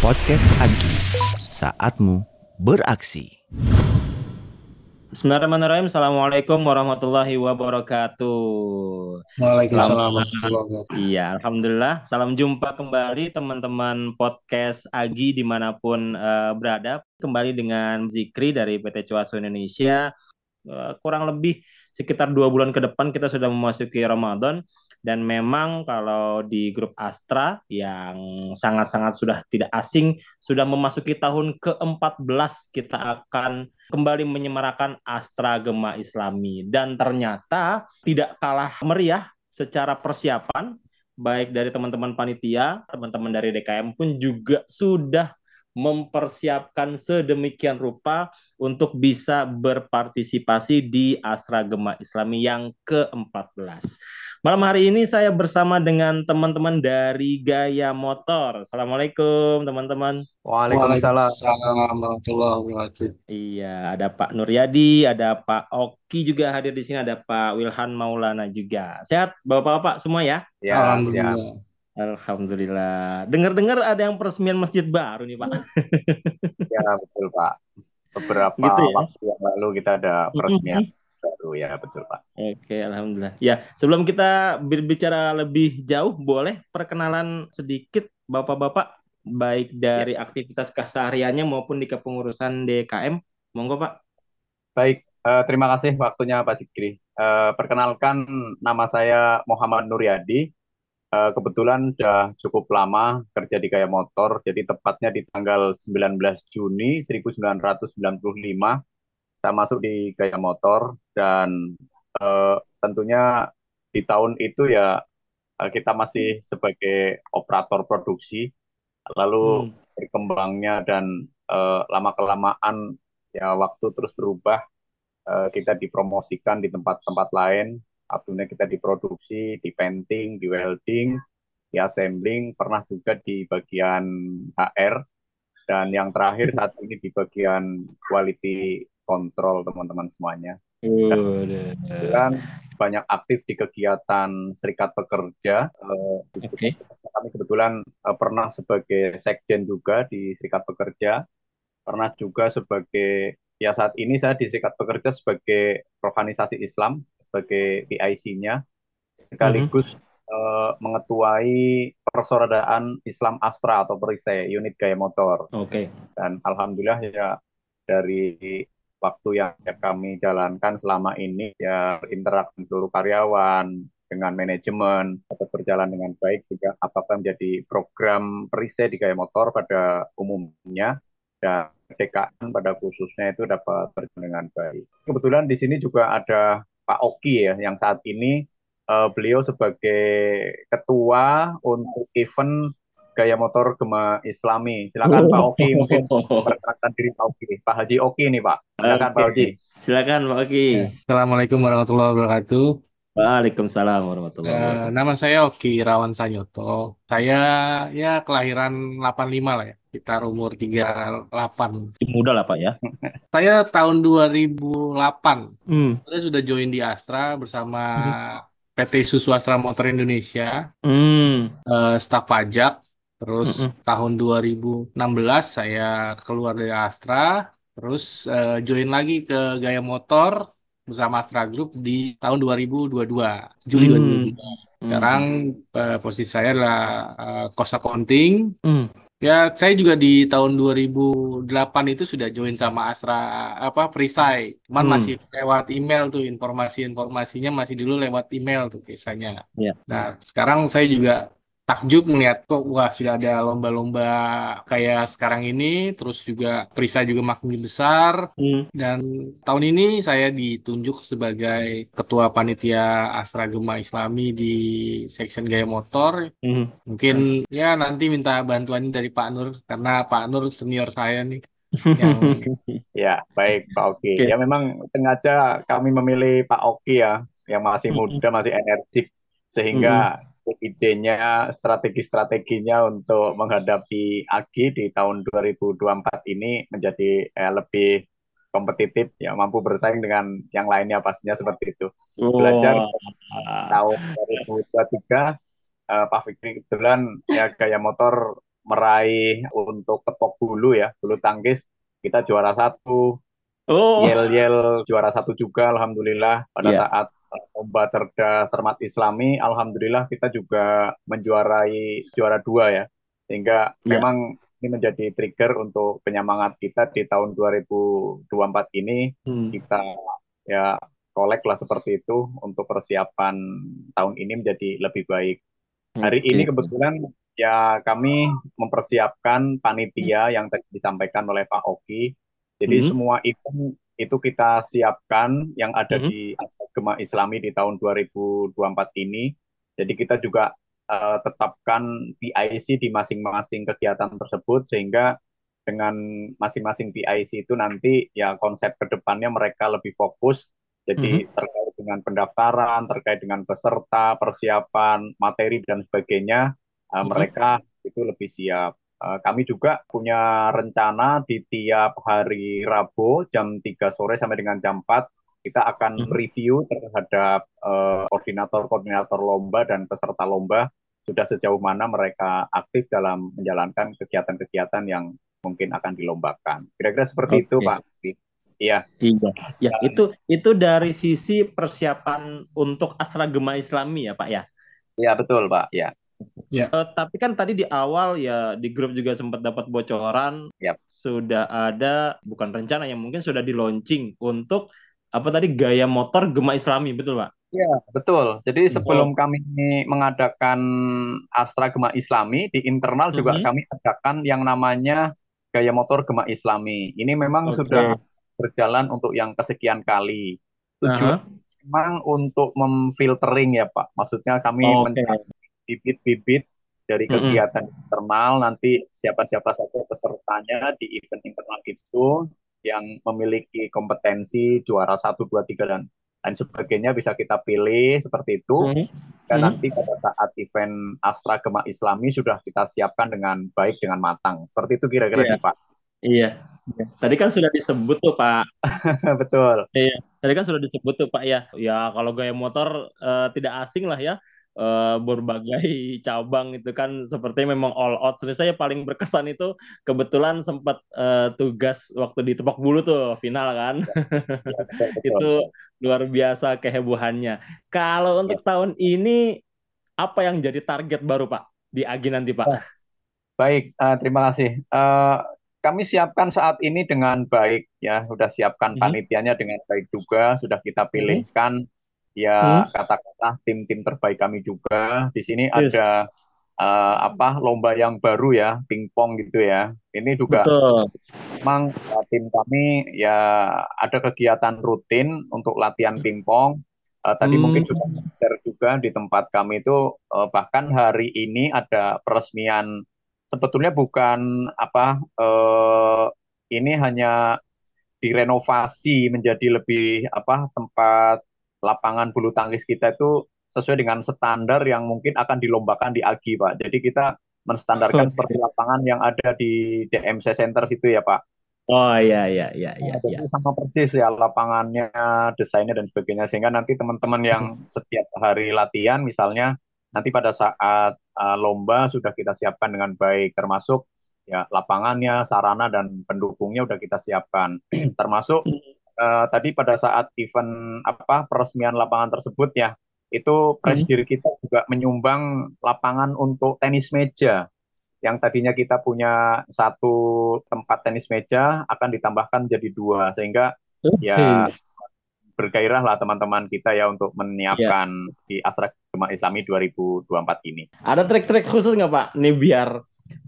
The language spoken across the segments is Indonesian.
Podcast Agi, saatmu beraksi. Bismillahirrahmanirrahim. Assalamualaikum warahmatullahi wabarakatuh. Waalaikumsalam warahmatullahi wabarakatuh. Iya, alhamdulillah. Salam jumpa kembali teman-teman podcast Agi di mana pun uh, berada. Kembali dengan Zikri dari PT Cuaso Indonesia. Uh, kurang lebih sekitar dua bulan ke depan kita sudah memasuki Ramadan dan memang kalau di grup Astra yang sangat-sangat sudah tidak asing sudah memasuki tahun ke-14 kita akan kembali menyemarakan Astra Gema Islami dan ternyata tidak kalah meriah secara persiapan baik dari teman-teman panitia, teman-teman dari DKM pun juga sudah mempersiapkan sedemikian rupa untuk bisa berpartisipasi di Astra Gema Islami yang ke-14. Malam hari ini saya bersama dengan teman-teman dari Gaya Motor. Assalamualaikum teman-teman. Waalaikumsalam warahmatullahi wabarakatuh. Iya, ada Pak Nuryadi, ada Pak Oki juga hadir di sini, ada Pak Wilhan Maulana juga. Sehat Bapak-bapak semua ya? Ya, Alhamdulillah. Alhamdulillah. Dengar-dengar ada yang peresmian masjid baru nih Pak. ya betul Pak. Beberapa gitu ya? waktu yang lalu kita ada peresmian baru ya betul Pak. Oke Alhamdulillah. Ya sebelum kita berbicara lebih jauh, boleh perkenalan sedikit Bapak-bapak baik dari ya. aktivitas kesehariannya maupun di kepengurusan DKM. Monggo Pak. Baik, uh, terima kasih waktunya Pak Zikri. Uh, perkenalkan nama saya Muhammad Nuryadi Uh, kebetulan sudah cukup lama kerja di Gaya Motor, jadi tepatnya di tanggal 19 Juni 1995 saya masuk di Gaya Motor dan uh, tentunya di tahun itu ya uh, kita masih sebagai operator produksi, lalu hmm. berkembangnya dan uh, lama kelamaan ya waktu terus berubah, uh, kita dipromosikan di tempat-tempat lain. Akhirnya kita diproduksi, di painting, di welding, di assembling, pernah juga di bagian HR, dan yang terakhir saat ini di bagian quality control teman-teman semuanya. Dan banyak aktif di kegiatan serikat pekerja. Eh, okay. Kami kebetulan eh, pernah sebagai sekjen juga di serikat pekerja, pernah juga sebagai ya saat ini saya di serikat pekerja sebagai organisasi Islam sebagai PIC-nya sekaligus mm -hmm. uh, mengetuai persaudaraan Islam Astra atau Perisai unit gaya motor. Oke. Okay. Dan alhamdulillah ya dari waktu yang kami jalankan selama ini ya interaksi seluruh karyawan dengan manajemen tetap berjalan dengan baik sehingga apakah menjadi program perisai di gaya motor pada umumnya dan DKN pada khususnya itu dapat berjalan dengan baik. Kebetulan di sini juga ada Pak Oki ya yang saat ini uh, beliau sebagai ketua untuk event gaya motor Gema Islami. Silakan Pak Oki mungkin memperkenalkan diri Pak Oki. Pak Haji Oki nih Pak. Silakan Pak Haji. Silakan Pak Oki. Assalamualaikum warahmatullahi wabarakatuh. Waalaikumsalam warahmatullahi eh, wabarakatuh. Uh, nama saya Oki Rawan Sanyoto. Saya ya kelahiran 85 lah ya sekitar umur 38. Muda lah Pak ya. Saya tahun 2008. Hmm. Saya sudah join di Astra bersama hmm. PT Susu Astra Motor Indonesia. Hmm. Uh, staf pajak. Terus hmm. tahun 2016 saya keluar dari Astra. Terus uh, join lagi ke Gaya Motor bersama Astra Group di tahun 2022, Juli hmm. 2022. Sekarang uh, posisi saya adalah uh, cost accounting. Hmm. Ya, saya juga di tahun 2008 itu sudah join sama Astra apa Perisai. Cuman hmm. masih lewat email tuh informasi-informasinya masih dulu lewat email tuh biasanya. Yeah. Nah, sekarang saya juga takjub melihat kok wah sudah ada lomba-lomba kayak sekarang ini terus juga Prisa juga makin besar hmm. dan tahun ini saya ditunjuk sebagai ketua panitia Astra Gema Islami di section gaya motor hmm. mungkin hmm. ya nanti minta bantuan dari Pak Nur karena Pak Nur senior saya nih yang... ya baik Pak Oki okay. ya memang sengaja kami memilih Pak Oki ya yang masih muda masih energik sehingga hmm idenya, strategi-strateginya untuk menghadapi AGI di tahun 2024 ini menjadi eh, lebih kompetitif, ya mampu bersaing dengan yang lainnya pastinya seperti itu. Oh. Belajar tahun 2023 uh, Pak Fikri kebetulan ya gaya motor meraih untuk tepok bulu ya, bulu tangkis kita juara satu. Oh. Yel-yel juara satu juga, alhamdulillah pada yeah. saat lomba cerdas cermat Islami, alhamdulillah kita juga menjuarai juara dua ya, sehingga yeah. memang ini menjadi trigger untuk penyemangat kita di tahun 2024 ini hmm. kita ya kolek lah seperti itu untuk persiapan tahun ini menjadi lebih baik. Hari okay. ini kebetulan ya kami mempersiapkan panitia yang tadi disampaikan oleh Pak Oki. Jadi hmm. semua event itu kita siapkan yang ada hmm. di Gema Islami di tahun 2024 ini. Jadi kita juga uh, tetapkan PIC di masing-masing kegiatan tersebut sehingga dengan masing-masing PIC itu nanti ya konsep ke depannya mereka lebih fokus jadi mm -hmm. terkait dengan pendaftaran, terkait dengan peserta, persiapan, materi dan sebagainya, uh, mm -hmm. mereka itu lebih siap. Uh, kami juga punya rencana di tiap hari Rabu jam 3 sore sampai dengan jam 4 kita akan mm -hmm. review terhadap uh, koordinator-koordinator lomba dan peserta lomba sudah sejauh mana mereka aktif dalam menjalankan kegiatan-kegiatan yang mungkin akan dilombakan. Kira-kira seperti okay. itu, Pak. Iya. Iya. Ya, itu itu dari sisi persiapan untuk Asra Gema Islami ya, Pak ya. Iya, betul, Pak. Ya. Ya. Uh, tapi kan tadi di awal ya di grup juga sempat dapat bocoran yep. sudah ada bukan rencana yang mungkin sudah di launching untuk apa tadi gaya motor Gema Islami, betul, Pak? Iya, betul. Jadi sebelum oh. kami mengadakan Astra Gema Islami di internal juga mm -hmm. kami adakan yang namanya gaya motor Gema Islami. Ini memang okay. sudah berjalan untuk yang kesekian kali. Tujuan uh -huh. memang untuk memfiltering ya Pak. Maksudnya kami oh, okay. mencari bibit-bibit dari kegiatan mm -hmm. internal nanti siapa-siapa saja pesertanya di event internal itu yang memiliki kompetensi juara satu dua tiga dan lain sebagainya bisa kita pilih seperti itu mm -hmm. dan mm -hmm. nanti pada saat event Astra Gema Islami sudah kita siapkan dengan baik dengan matang seperti itu kira-kira yeah. sih Pak Iya. Tadi kan sudah disebut tuh Pak. Betul. Iya. Tadi kan sudah disebut tuh Pak ya. Ya kalau gaya motor uh, tidak asing lah ya. Uh, berbagai cabang itu kan seperti memang all out. Sebenarnya saya paling berkesan itu kebetulan sempat uh, tugas waktu di Tepak Bulu tuh final kan. Ya, ya, itu luar biasa kehebohannya. Kalau untuk ya. tahun ini apa yang jadi target baru Pak di Agi nanti Pak? Baik, uh, terima kasih. Uh, kami siapkan saat ini dengan baik ya, sudah siapkan hmm. panitianya dengan baik juga, sudah kita hmm. pilihkan hmm. Ya kata-kata tim-tim terbaik kami juga. Di sini yes. ada uh, apa lomba yang baru ya, pingpong gitu ya. Ini juga Betul. memang uh, tim kami ya ada kegiatan rutin untuk latihan pingpong. Uh, tadi hmm. mungkin sudah share juga di tempat kami itu uh, bahkan hari ini ada peresmian sebetulnya bukan apa uh, ini hanya direnovasi menjadi lebih apa tempat lapangan bulu tangkis kita itu sesuai dengan standar yang mungkin akan dilombakan di AGI Pak. Jadi kita menstandarkan seperti lapangan yang ada di DMC Center situ ya Pak. Oh iya iya iya iya. Nah, ya. sama persis ya lapangannya, desainnya dan sebagainya sehingga nanti teman-teman yang setiap hari latihan misalnya nanti pada saat uh, lomba sudah kita siapkan dengan baik termasuk ya lapangannya, sarana dan pendukungnya sudah kita siapkan. termasuk uh, tadi pada saat event apa peresmian lapangan tersebut ya itu presidir hmm. kita juga menyumbang lapangan untuk tenis meja yang tadinya kita punya satu tempat tenis meja akan ditambahkan jadi dua sehingga okay. ya bergairah lah teman-teman kita ya untuk menyiapkan yeah. di Astra Gema Islami 2024 ini. Ada trik-trik khusus nggak Pak? Nih biar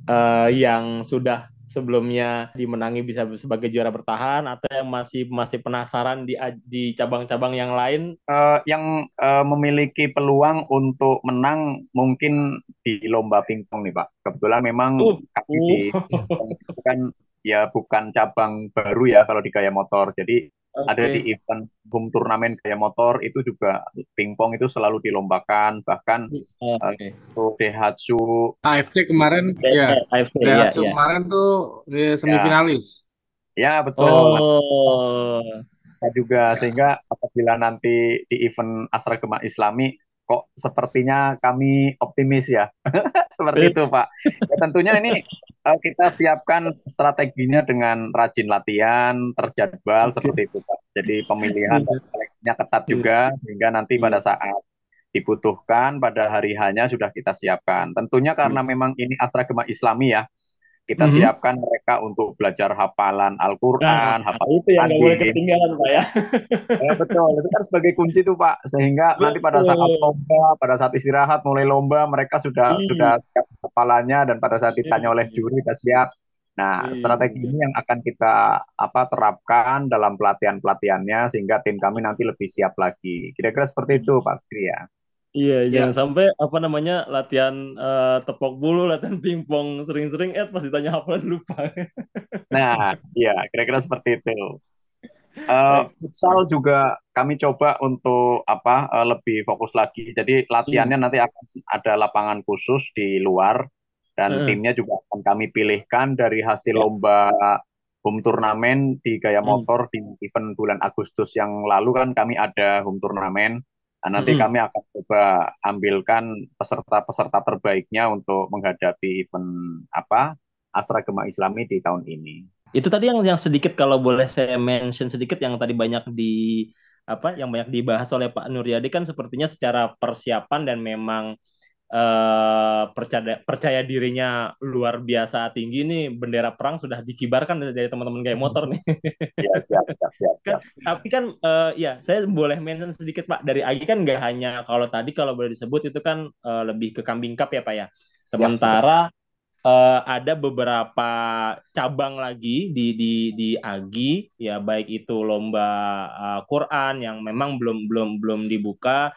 uh, yang sudah sebelumnya dimenangi bisa sebagai juara bertahan atau yang masih masih penasaran di di cabang-cabang yang lain? Uh, yang uh, memiliki peluang untuk menang mungkin di lomba pingpong nih Pak. Kebetulan memang uh, kami uh. di kan ya bukan cabang baru ya kalau di gaya motor. Jadi okay. ada di event home turnamen gaya motor itu juga pingpong itu selalu dilombakan bahkan okay. uh, Daihatsu AFC kemarin ya AFC Daihatsu ya, kemarin tuh di semifinalis ya, ya betul oh. Nah, juga sehingga apabila nanti di event Astra Gema Islami kok sepertinya kami optimis ya. Seperti itu, Pak. Ya, tentunya ini uh, kita siapkan strateginya dengan rajin latihan, terjadwal okay. seperti itu, Pak. Jadi pemilihan dan seleksinya ketat iya. juga sehingga nanti iya. pada saat dibutuhkan pada hari hanya sudah kita siapkan. Tentunya karena iya. memang ini asrama Islami ya, kita mm -hmm. siapkan mereka untuk belajar hafalan Al-Quran, nah, hafalan itu yang nggak boleh ketinggalan Pak ya. ya. Betul, itu kan sebagai kunci tuh Pak, sehingga betul. nanti pada saat lomba, pada saat istirahat mulai lomba mereka sudah hmm. sudah siap hafalannya dan pada saat ditanya oleh juri kita siap. Nah, hmm. strategi ini yang akan kita apa terapkan dalam pelatihan pelatihannya sehingga tim kami nanti lebih siap lagi. Kira-kira seperti itu Pak Fikri ya. Iya, ya. jangan sampai apa namanya latihan uh, tepok bulu, latihan pingpong sering-sering, eh pas ditanya apa lupa. nah, iya, kira-kira seperti itu. Uh, futsal juga kami coba untuk apa uh, lebih fokus lagi. Jadi latihannya hmm. nanti akan ada lapangan khusus di luar dan hmm. timnya juga akan kami pilihkan dari hasil ya. lomba home turnamen di gaya hmm. motor hmm. di event bulan Agustus yang lalu kan kami ada home turnamen Nah, nanti hmm. kami akan coba ambilkan peserta-peserta terbaiknya untuk menghadapi event apa Astra Gema Islami di tahun ini. Itu tadi yang yang sedikit kalau boleh saya mention sedikit yang tadi banyak di apa yang banyak dibahas oleh Pak Nuryadi kan sepertinya secara persiapan dan memang uh, percaya percaya dirinya luar biasa tinggi nih bendera perang sudah dikibarkan dari teman-teman gaya motor nih. Ya, siap, siap, siap, kan, tapi kan uh, ya saya boleh mention sedikit Pak dari Agi kan nggak hanya kalau tadi kalau boleh disebut itu kan uh, lebih ke kambing cup ya Pak ya. Sementara ya, uh, ada beberapa cabang lagi di di di Agi ya baik itu lomba uh, Quran yang memang belum belum belum dibuka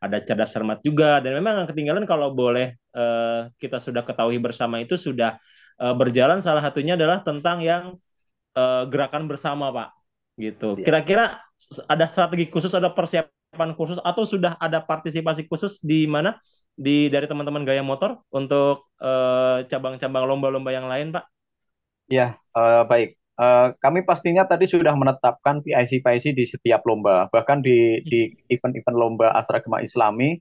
ada cerdas cermat juga dan memang yang ketinggalan kalau boleh uh, kita sudah ketahui bersama itu sudah uh, berjalan salah satunya adalah tentang yang uh, gerakan bersama Pak gitu. Iya. Kira-kira ada strategi khusus ada persiapan khusus atau sudah ada partisipasi khusus di mana di dari teman-teman gaya motor untuk cabang-cabang lomba-lomba yang lain Pak? Ya, uh, baik. Uh, kami pastinya tadi sudah menetapkan PIC-PIC di setiap lomba, bahkan di di event-event lomba Asragama Islami,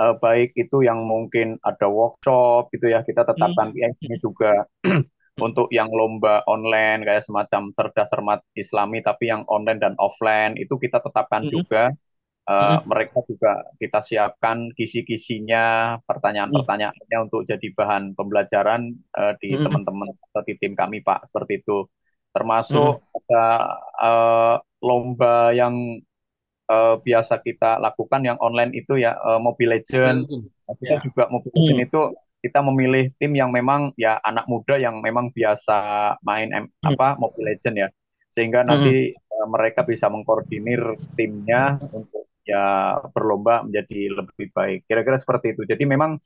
uh, baik itu yang mungkin ada workshop gitu ya, kita tetapkan hmm. PIC-nya juga untuk yang lomba online kayak semacam cerdas cermat Islami, tapi yang online dan offline itu kita tetapkan hmm. juga. Uh, hmm. Mereka juga kita siapkan kisi-kisinya, pertanyaan-pertanyaannya untuk jadi bahan pembelajaran uh, di teman-teman atau di tim kami Pak, seperti itu termasuk hmm. ada uh, lomba yang uh, biasa kita lakukan yang online itu ya uh, Mobile Legend. Nah, kita ya. juga Mobile Legend hmm. itu kita memilih tim yang memang ya anak muda yang memang biasa main hmm. apa Mobile Legend ya. Sehingga nanti hmm. uh, mereka bisa mengkoordinir timnya untuk ya berlomba menjadi lebih baik. Kira-kira seperti itu. Jadi memang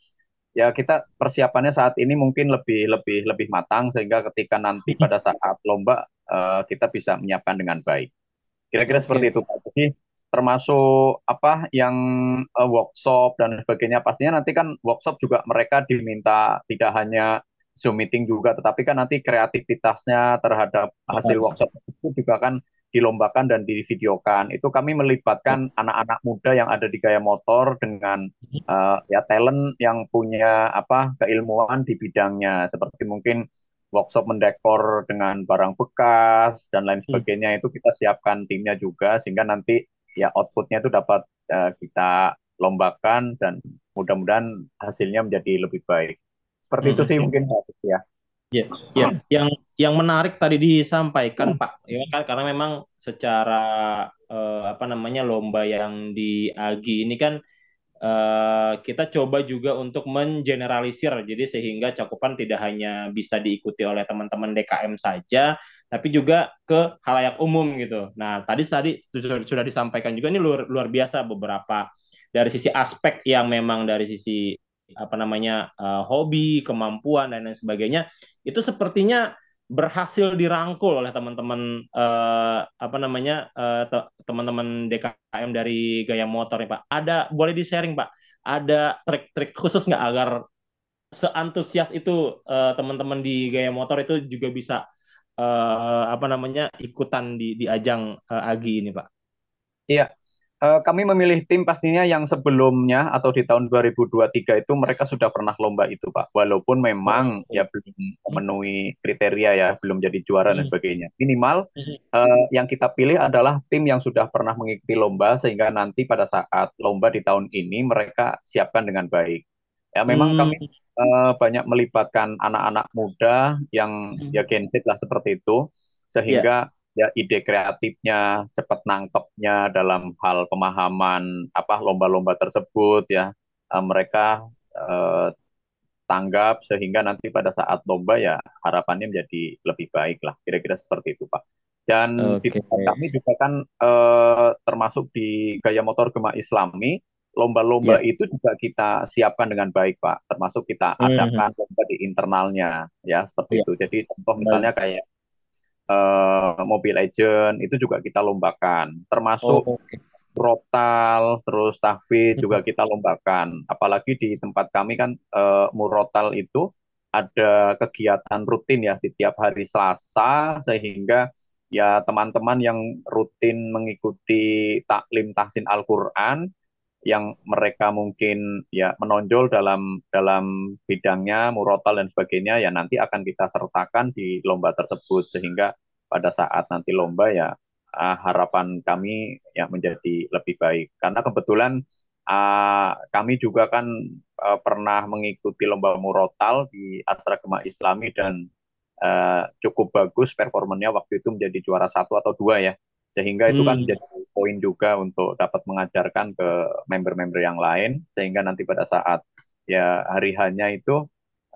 ya kita persiapannya saat ini mungkin lebih lebih lebih matang sehingga ketika nanti pada saat lomba uh, kita bisa menyiapkan dengan baik. Kira-kira seperti itu Pak. Jadi termasuk apa yang uh, workshop dan sebagainya pastinya nanti kan workshop juga mereka diminta tidak hanya Zoom meeting juga tetapi kan nanti kreativitasnya terhadap hasil workshop itu juga kan dilombakan dan divideokan. Itu kami melibatkan anak-anak muda yang ada di Gaya Motor dengan uh, ya talent yang punya apa keilmuan di bidangnya seperti mungkin workshop mendekor dengan barang bekas dan lain hmm. sebagainya itu kita siapkan timnya juga sehingga nanti ya outputnya itu dapat uh, kita lombakan dan mudah-mudahan hasilnya menjadi lebih baik. Seperti hmm. itu sih mungkin ya. Ya, ya. Yang yang menarik tadi disampaikan hmm. Pak, ya kan karena memang secara uh, apa namanya lomba yang di Agi ini kan uh, kita coba juga untuk mengeneralisir, jadi sehingga cakupan tidak hanya bisa diikuti oleh teman-teman DKM saja, tapi juga ke halayak umum gitu. Nah, tadi tadi sudah, sudah disampaikan juga ini luar luar biasa beberapa dari sisi aspek yang memang dari sisi apa namanya uh, hobi, kemampuan dan lain sebagainya itu sepertinya berhasil dirangkul oleh teman-teman uh, apa namanya uh, teman-teman DKM dari Gaya Motor nih Pak. Ada boleh di sharing Pak? Ada trik-trik khusus nggak agar seantusias itu uh, teman-teman di Gaya Motor itu juga bisa uh, apa namanya ikutan di di ajang uh, Agi ini Pak? Iya, kami memilih tim pastinya yang sebelumnya atau di tahun 2023 itu mereka sudah pernah lomba itu Pak. Walaupun memang oh. ya belum memenuhi kriteria ya, belum jadi juara dan hmm. sebagainya. Minimal uh, yang kita pilih adalah tim yang sudah pernah mengikuti lomba sehingga nanti pada saat lomba di tahun ini mereka siapkan dengan baik. Ya memang hmm. kami uh, banyak melibatkan anak-anak muda yang hmm. ya Gen Z lah seperti itu sehingga yeah ya ide kreatifnya, cepat nangkepnya dalam hal pemahaman apa lomba-lomba tersebut ya uh, mereka uh, tanggap sehingga nanti pada saat lomba ya harapannya menjadi lebih baik lah kira-kira seperti itu Pak. Dan okay. di tempat kami juga kan uh, termasuk di gaya motor gema Islami lomba-lomba yeah. itu juga kita siapkan dengan baik Pak termasuk kita mm-hmm. adakan mm -hmm. lomba di internalnya ya seperti yeah. itu. Jadi contoh misalnya kayak uh, Mobile Legend itu juga kita lombakan, termasuk oh, okay. Murotal, terus tahfidz juga kita lombakan. Apalagi di tempat kami kan uh, Murotal itu ada kegiatan rutin ya di tiap hari Selasa sehingga ya teman-teman yang rutin mengikuti taklim tahsin Al-Qur'an yang mereka mungkin ya menonjol dalam dalam bidangnya murotal dan sebagainya ya nanti akan kita sertakan di lomba tersebut. Sehingga pada saat nanti lomba ya uh, harapan kami ya menjadi lebih baik. Karena kebetulan uh, kami juga kan uh, pernah mengikuti lomba murotal di Astra Gema Islami dan uh, cukup bagus performanya waktu itu menjadi juara satu atau dua ya. Sehingga itu kan hmm. kan jadi poin juga untuk dapat mengajarkan ke member-member yang lain sehingga nanti pada saat ya hari hanya itu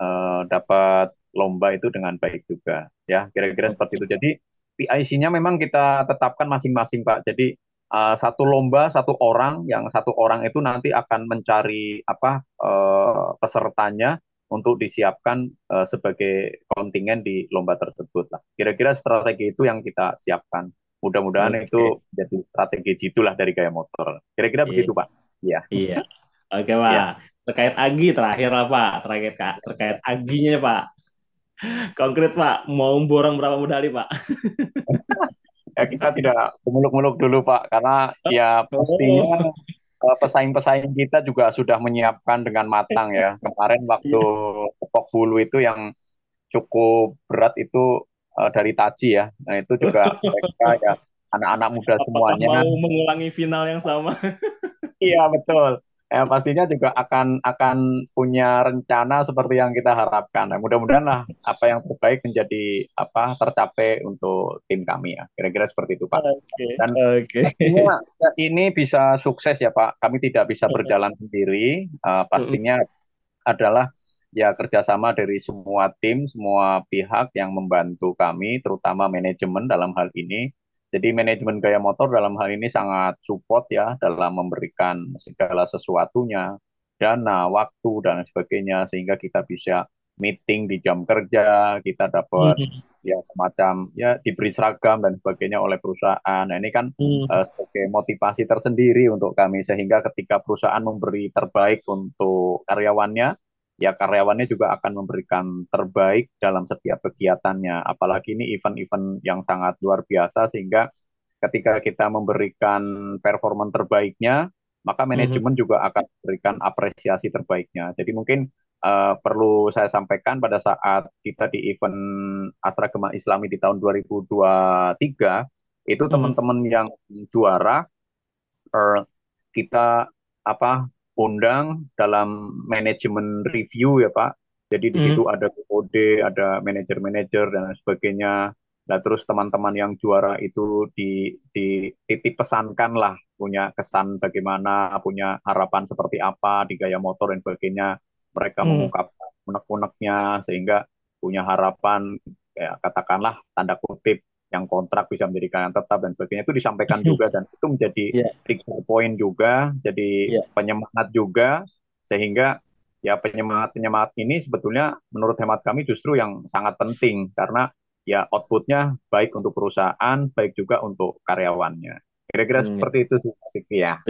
uh, dapat lomba itu dengan baik juga ya kira-kira seperti itu jadi PIC-nya memang kita tetapkan masing-masing Pak. Jadi uh, satu lomba satu orang, yang satu orang itu nanti akan mencari apa uh, pesertanya untuk disiapkan uh, sebagai kontingen di lomba tersebut lah. Kira-kira strategi itu yang kita siapkan. Mudah-mudahan okay. itu jadi strategi jitulah dari gaya motor. Kira-kira yeah. begitu Pak. Iya. Iya. Oke Pak. Yeah. Terkait Agi terakhir lah Pak. Terkait terkait Aginya Pak. Konkret Pak, mau borong berapa medali Pak? ya kita tidak muluk-muluk dulu Pak, karena ya pastinya oh. pesaing-pesaing kita juga sudah menyiapkan dengan matang ya. Kemarin waktu tepok bulu itu yang cukup berat itu uh, dari Taji ya. Nah itu juga mereka ya anak-anak muda Apakah semuanya. Mau mengulangi final yang sama? iya betul ya pastinya juga akan akan punya rencana seperti yang kita harapkan. Nah, mudah-mudahan lah apa yang terbaik menjadi apa tercapai untuk tim kami ya. Kira-kira seperti itu Pak. Okay. Dan okay. Pastinya, ya, ini bisa sukses ya Pak. Kami tidak bisa berjalan sendiri. Uh, pastinya adalah ya kerjasama dari semua tim, semua pihak yang membantu kami, terutama manajemen dalam hal ini jadi manajemen gaya motor dalam hal ini sangat support ya dalam memberikan segala sesuatunya, dana, waktu dan sebagainya sehingga kita bisa meeting di jam kerja, kita dapat mm-hmm. ya semacam ya diberi seragam dan sebagainya oleh perusahaan. Nah, ini kan mm. uh, sebagai motivasi tersendiri untuk kami sehingga ketika perusahaan memberi terbaik untuk karyawannya, ya karyawannya juga akan memberikan terbaik dalam setiap kegiatannya. Apalagi ini event-event yang sangat luar biasa sehingga ketika kita memberikan performa terbaiknya, maka mhm. manajemen mm-hmm. juga akan memberikan apresiasi terbaiknya. Jadi mungkin uh, perlu saya sampaikan pada saat kita di event Astra Gema Islami di tahun 2023 itu mm-hmm. teman-teman yang juara uh, kita apa undang dalam manajemen review ya Pak. Jadi di situ hmm. ada BOD, ada manajer-manajer dan sebagainya. Nah terus teman-teman yang juara itu di, di titip pesankan lah punya kesan bagaimana, punya harapan seperti apa di gaya motor dan sebagainya. Mereka hmm. mengungkapkan unek-uneknya sehingga punya harapan ya katakanlah tanda kutip yang kontrak bisa menjadi yang tetap dan sebagainya itu disampaikan juga dan itu menjadi yeah. trigger point juga, jadi yeah. penyemangat juga sehingga ya penyemangat penyemangat ini sebetulnya menurut hemat kami justru yang sangat penting karena ya outputnya baik untuk perusahaan, baik juga untuk karyawannya. Kira-kira hmm. seperti itu sih, ya.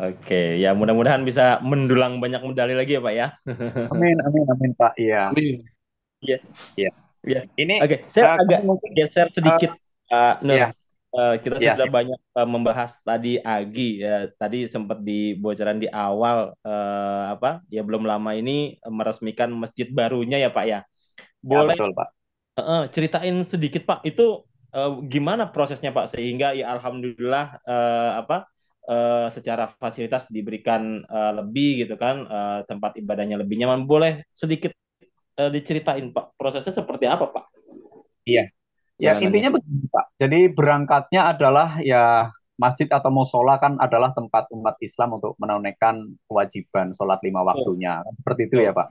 Oke, ya mudah-mudahan bisa mendulang banyak medali lagi ya Pak ya. amin, amin, amin Pak. Iya. Iya. Iya. Ya. Ini Oke, okay. saya uh, agak mungkin geser sedikit uh, uh, Nur. Yeah. uh, kita ya, sudah banyak uh, membahas tadi Agi ya. Tadi sempat di bocoran di awal uh, apa? Ya belum lama ini meresmikan masjid barunya ya Pak ya. Boleh ya, betul, Pak. Uh, ceritain sedikit Pak, itu uh, gimana prosesnya Pak sehingga ya alhamdulillah uh, apa? Uh, secara fasilitas diberikan uh, lebih gitu kan uh, tempat ibadahnya lebih nyaman boleh sedikit uh, diceritain Pak prosesnya seperti apa Pak? Iya, Ya intinya begini Pak. Jadi berangkatnya adalah ya masjid atau musola kan adalah tempat umat Islam untuk menunaikan kewajiban sholat lima waktunya. Betul. Seperti itu ya Pak.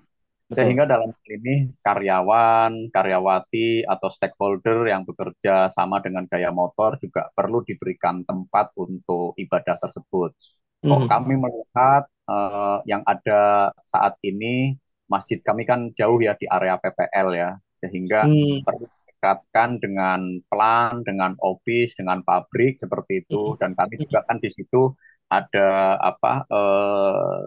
Betul. Sehingga dalam hal ini karyawan, karyawati atau stakeholder yang bekerja sama dengan gaya motor juga perlu diberikan tempat untuk ibadah tersebut. Mm -hmm. kami melihat uh, yang ada saat ini masjid kami kan jauh ya di area PPL ya, sehingga mm. perlu didekatkan dengan plan, dengan office, dengan pabrik seperti itu. Dan kami juga kan di situ ada apa? Eh,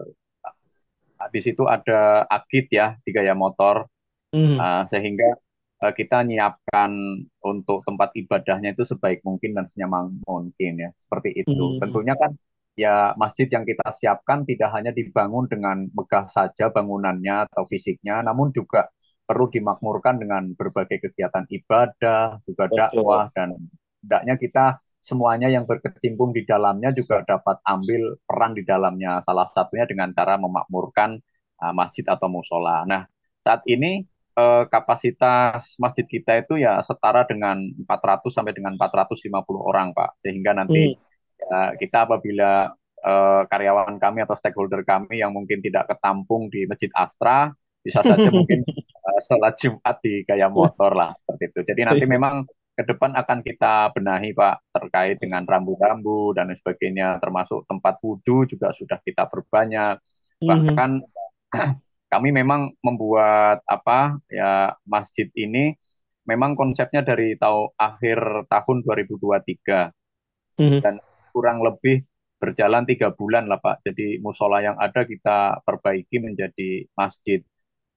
di situ ada agit ya di gaya motor, mm. uh, sehingga uh, kita menyiapkan untuk tempat ibadahnya itu sebaik mungkin dan senyaman mungkin ya seperti itu. Mm. Tentunya kan ya masjid yang kita siapkan tidak hanya dibangun dengan megah saja bangunannya atau fisiknya, namun juga perlu dimakmurkan dengan berbagai kegiatan ibadah, juga dakwah dan hendaknya kita semuanya yang berkecimpung di dalamnya juga dapat ambil peran di dalamnya. Salah satunya dengan cara memakmurkan uh, masjid atau musola. Nah, saat ini uh, kapasitas masjid kita itu ya setara dengan 400 sampai dengan 450 orang, Pak. Sehingga nanti hmm. Ya, kita apabila uh, karyawan kami atau stakeholder kami yang mungkin tidak ketampung di Masjid Astra bisa saja mungkin uh, sholat Jumat di gaya motor lah seperti itu. Jadi nanti memang ke depan akan kita benahi Pak terkait dengan rambu-rambu dan sebagainya termasuk tempat wudhu juga sudah kita perbanyak mhm. bahkan kami memang membuat apa ya masjid ini memang konsepnya dari tahun akhir tahun 2023 mm-hmm. dan kurang lebih berjalan tiga bulan lah Pak jadi musola yang ada kita perbaiki menjadi masjid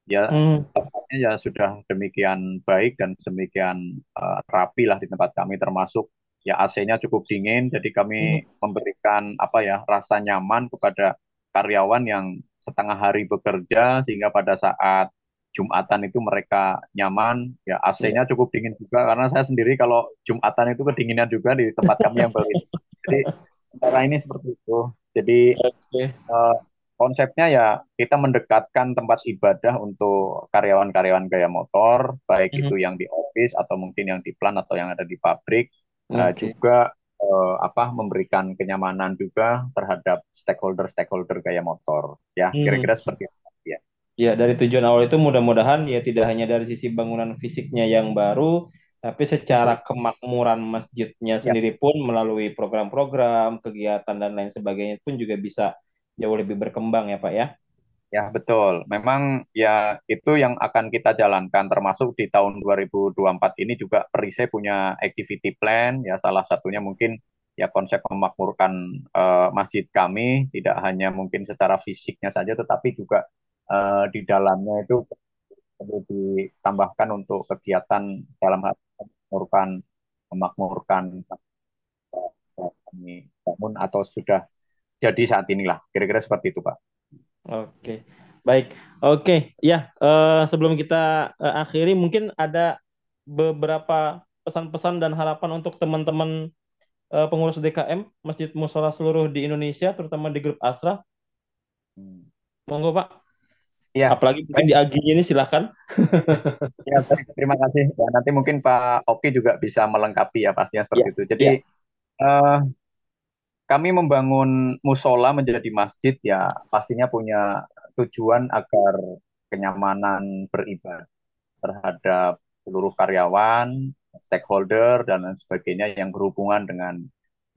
ya hmm. ya sudah demikian baik dan demikian uh, rapi lah di tempat kami termasuk ya AC-nya cukup dingin jadi kami hmm. memberikan apa ya rasa nyaman kepada karyawan yang setengah hari bekerja sehingga pada saat Jumatan itu mereka nyaman ya AC-nya iya. cukup dingin juga karena saya sendiri kalau Jumatan itu kedinginan juga di tempat kami yang baru jadi cara ini seperti itu jadi okay. uh, eh, konsepnya ya kita mendekatkan tempat ibadah untuk karyawan-karyawan gaya motor, baik mm -hmm. itu yang di office atau mungkin yang di plan atau yang ada di pabrik, okay. uh, juga uh, apa memberikan kenyamanan juga terhadap stakeholder-stakeholder gaya motor. Ya, mm. kira-kira seperti itu. Ya. ya, dari tujuan awal itu mudah-mudahan ya tidak hanya dari sisi bangunan fisiknya yang baru, tapi secara kemakmuran masjidnya ya. sendiri pun melalui program-program, kegiatan dan lain sebagainya pun juga bisa jauh lebih berkembang ya Pak ya. Ya betul, memang ya itu yang akan kita jalankan termasuk di tahun 2024 ini juga Perise punya activity plan ya salah satunya mungkin ya konsep memakmurkan uh, masjid kami tidak hanya mungkin secara fisiknya saja tetapi juga uh, di dalamnya itu perlu ditambahkan untuk kegiatan dalam hal memakmurkan memakmurkan kami bangun atau sudah jadi saat inilah. Kira-kira seperti itu, Pak. Oke, baik. Oke, ya uh, sebelum kita uh, akhiri, mungkin ada beberapa pesan-pesan dan harapan untuk teman-teman uh, pengurus DKM Masjid Musola seluruh di Indonesia, terutama di grup Asra. Hmm. Monggo, Pak. Ya. Apalagi mungkin di Agi ini silahkan. ya, terima kasih. Ya, nanti mungkin Pak Oki juga bisa melengkapi ya pastinya seperti ya. itu. Jadi ya. uh, kami membangun musola menjadi masjid ya pastinya punya tujuan agar kenyamanan beribadah terhadap seluruh karyawan, stakeholder dan lain sebagainya yang berhubungan dengan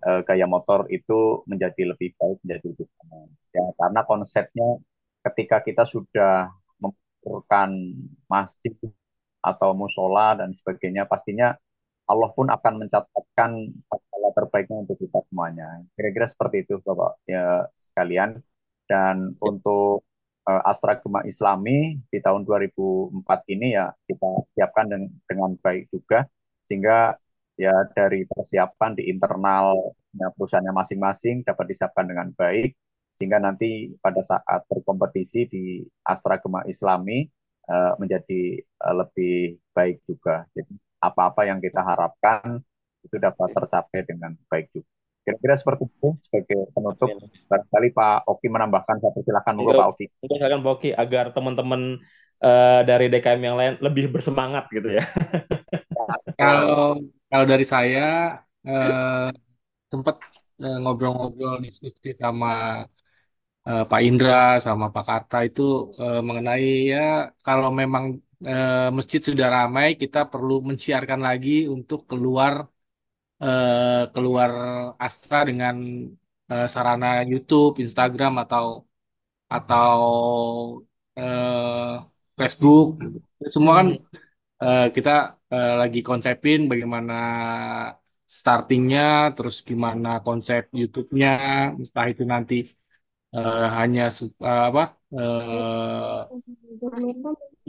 uh, gaya motor itu menjadi lebih baik, menjadi lebih aman. Ya, karena konsepnya ketika kita sudah memperlukan masjid atau musola dan sebagainya, pastinya Allah pun akan mencatatkan pahala terbaiknya untuk kita semuanya. Kira-kira seperti itu Bapak ya sekalian. Dan untuk uh, Astra Gema Islami di tahun 2004 ini ya kita siapkan dengan, dengan baik juga sehingga ya dari persiapan di internal perusahaannya masing-masing dapat disiapkan dengan baik sehingga nanti pada saat berkompetisi di Astra Gema Islami uh, menjadi uh, lebih baik juga. Jadi apa-apa yang kita harapkan itu dapat tercapai dengan baik juga. Kira-kira seperti itu sebagai penutup. Barangkali Pak Oki menambahkan satu silakan monggo Pak Oki. Silakan Pak Oki agar teman-teman uh, dari DKM yang lain lebih bersemangat gitu ya. kalau kalau dari saya uh, sempat ngobrol-ngobrol diskusi sama uh, Pak Indra sama Pak Karta itu uh, mengenai ya kalau memang uh, masjid sudah ramai kita perlu mensiarkan lagi untuk keluar uh, keluar Astra dengan uh, sarana YouTube, Instagram atau atau uh, Facebook semua kan uh, kita uh, lagi konsepin bagaimana startingnya, terus gimana konsep YouTube-nya, entah itu nanti uh, hanya uh, apa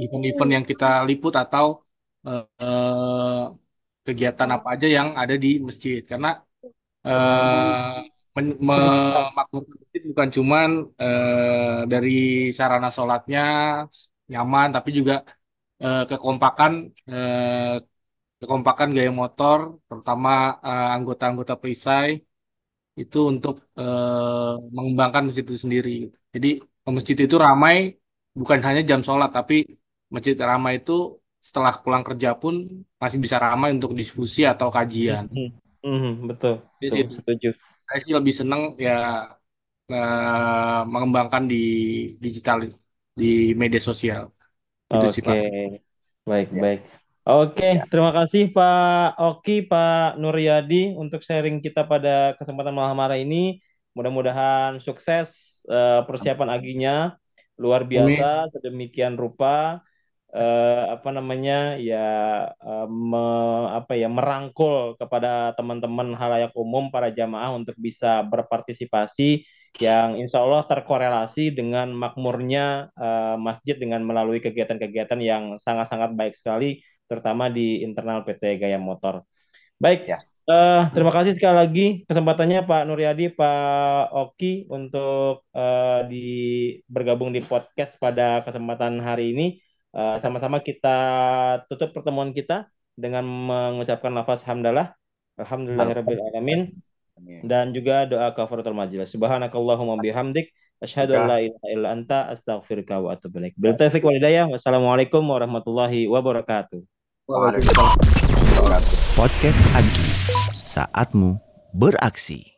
event-event uh, yang kita liput atau uh, kegiatan apa aja yang ada di masjid. Karena uh, memakmurkan masjid bukan cuman uh, dari sarana sholatnya nyaman tapi juga uh, kekompakan uh, kekompakan gaya motor terutama anggota-anggota perisai itu untuk uh, mengembangkan masjid itu sendiri. Jadi masjid itu ramai bukan hanya jam sholat, tapi masjid ramai itu setelah pulang kerja pun masih bisa ramai untuk diskusi atau kajian. Mm -hmm. betul, Jadi, betul, setuju. Saya sih lebih senang ya uh, mengembangkan di digital di media sosial. Oke, okay. baik, ya. baik. Oke, ya. terima kasih Pak Oki, Pak Nuryadi untuk sharing kita pada kesempatan malam hari ini. Mudah-mudahan sukses uh, persiapan aginya luar biasa Amin. sedemikian rupa uh, apa namanya ya uh, me, apa ya merangkul kepada teman-teman halayak umum para jamaah untuk bisa berpartisipasi yang insya Allah terkorelasi dengan makmurnya uh, masjid dengan melalui kegiatan-kegiatan yang sangat-sangat baik sekali terutama di internal PT Gaya Motor. Baik, ya. uh, terima kasih sekali lagi kesempatannya Pak Nuryadi, Pak Oki untuk uh, di bergabung di podcast pada kesempatan hari ini. eh, sama-sama kita tutup pertemuan kita dengan mengucapkan lafaz hamdalah, alhamdulillahirabbil alamin dan juga doa kafaratul majelis. Subhanakallahumma bihamdik asyhadu an la ilaha illa anta astaghfiruka wa atubu ilaik. Bil taufiq wal hidayah. Wassalamualaikum warahmatullahi wabarakatuh. Podcast Agi, saatmu beraksi.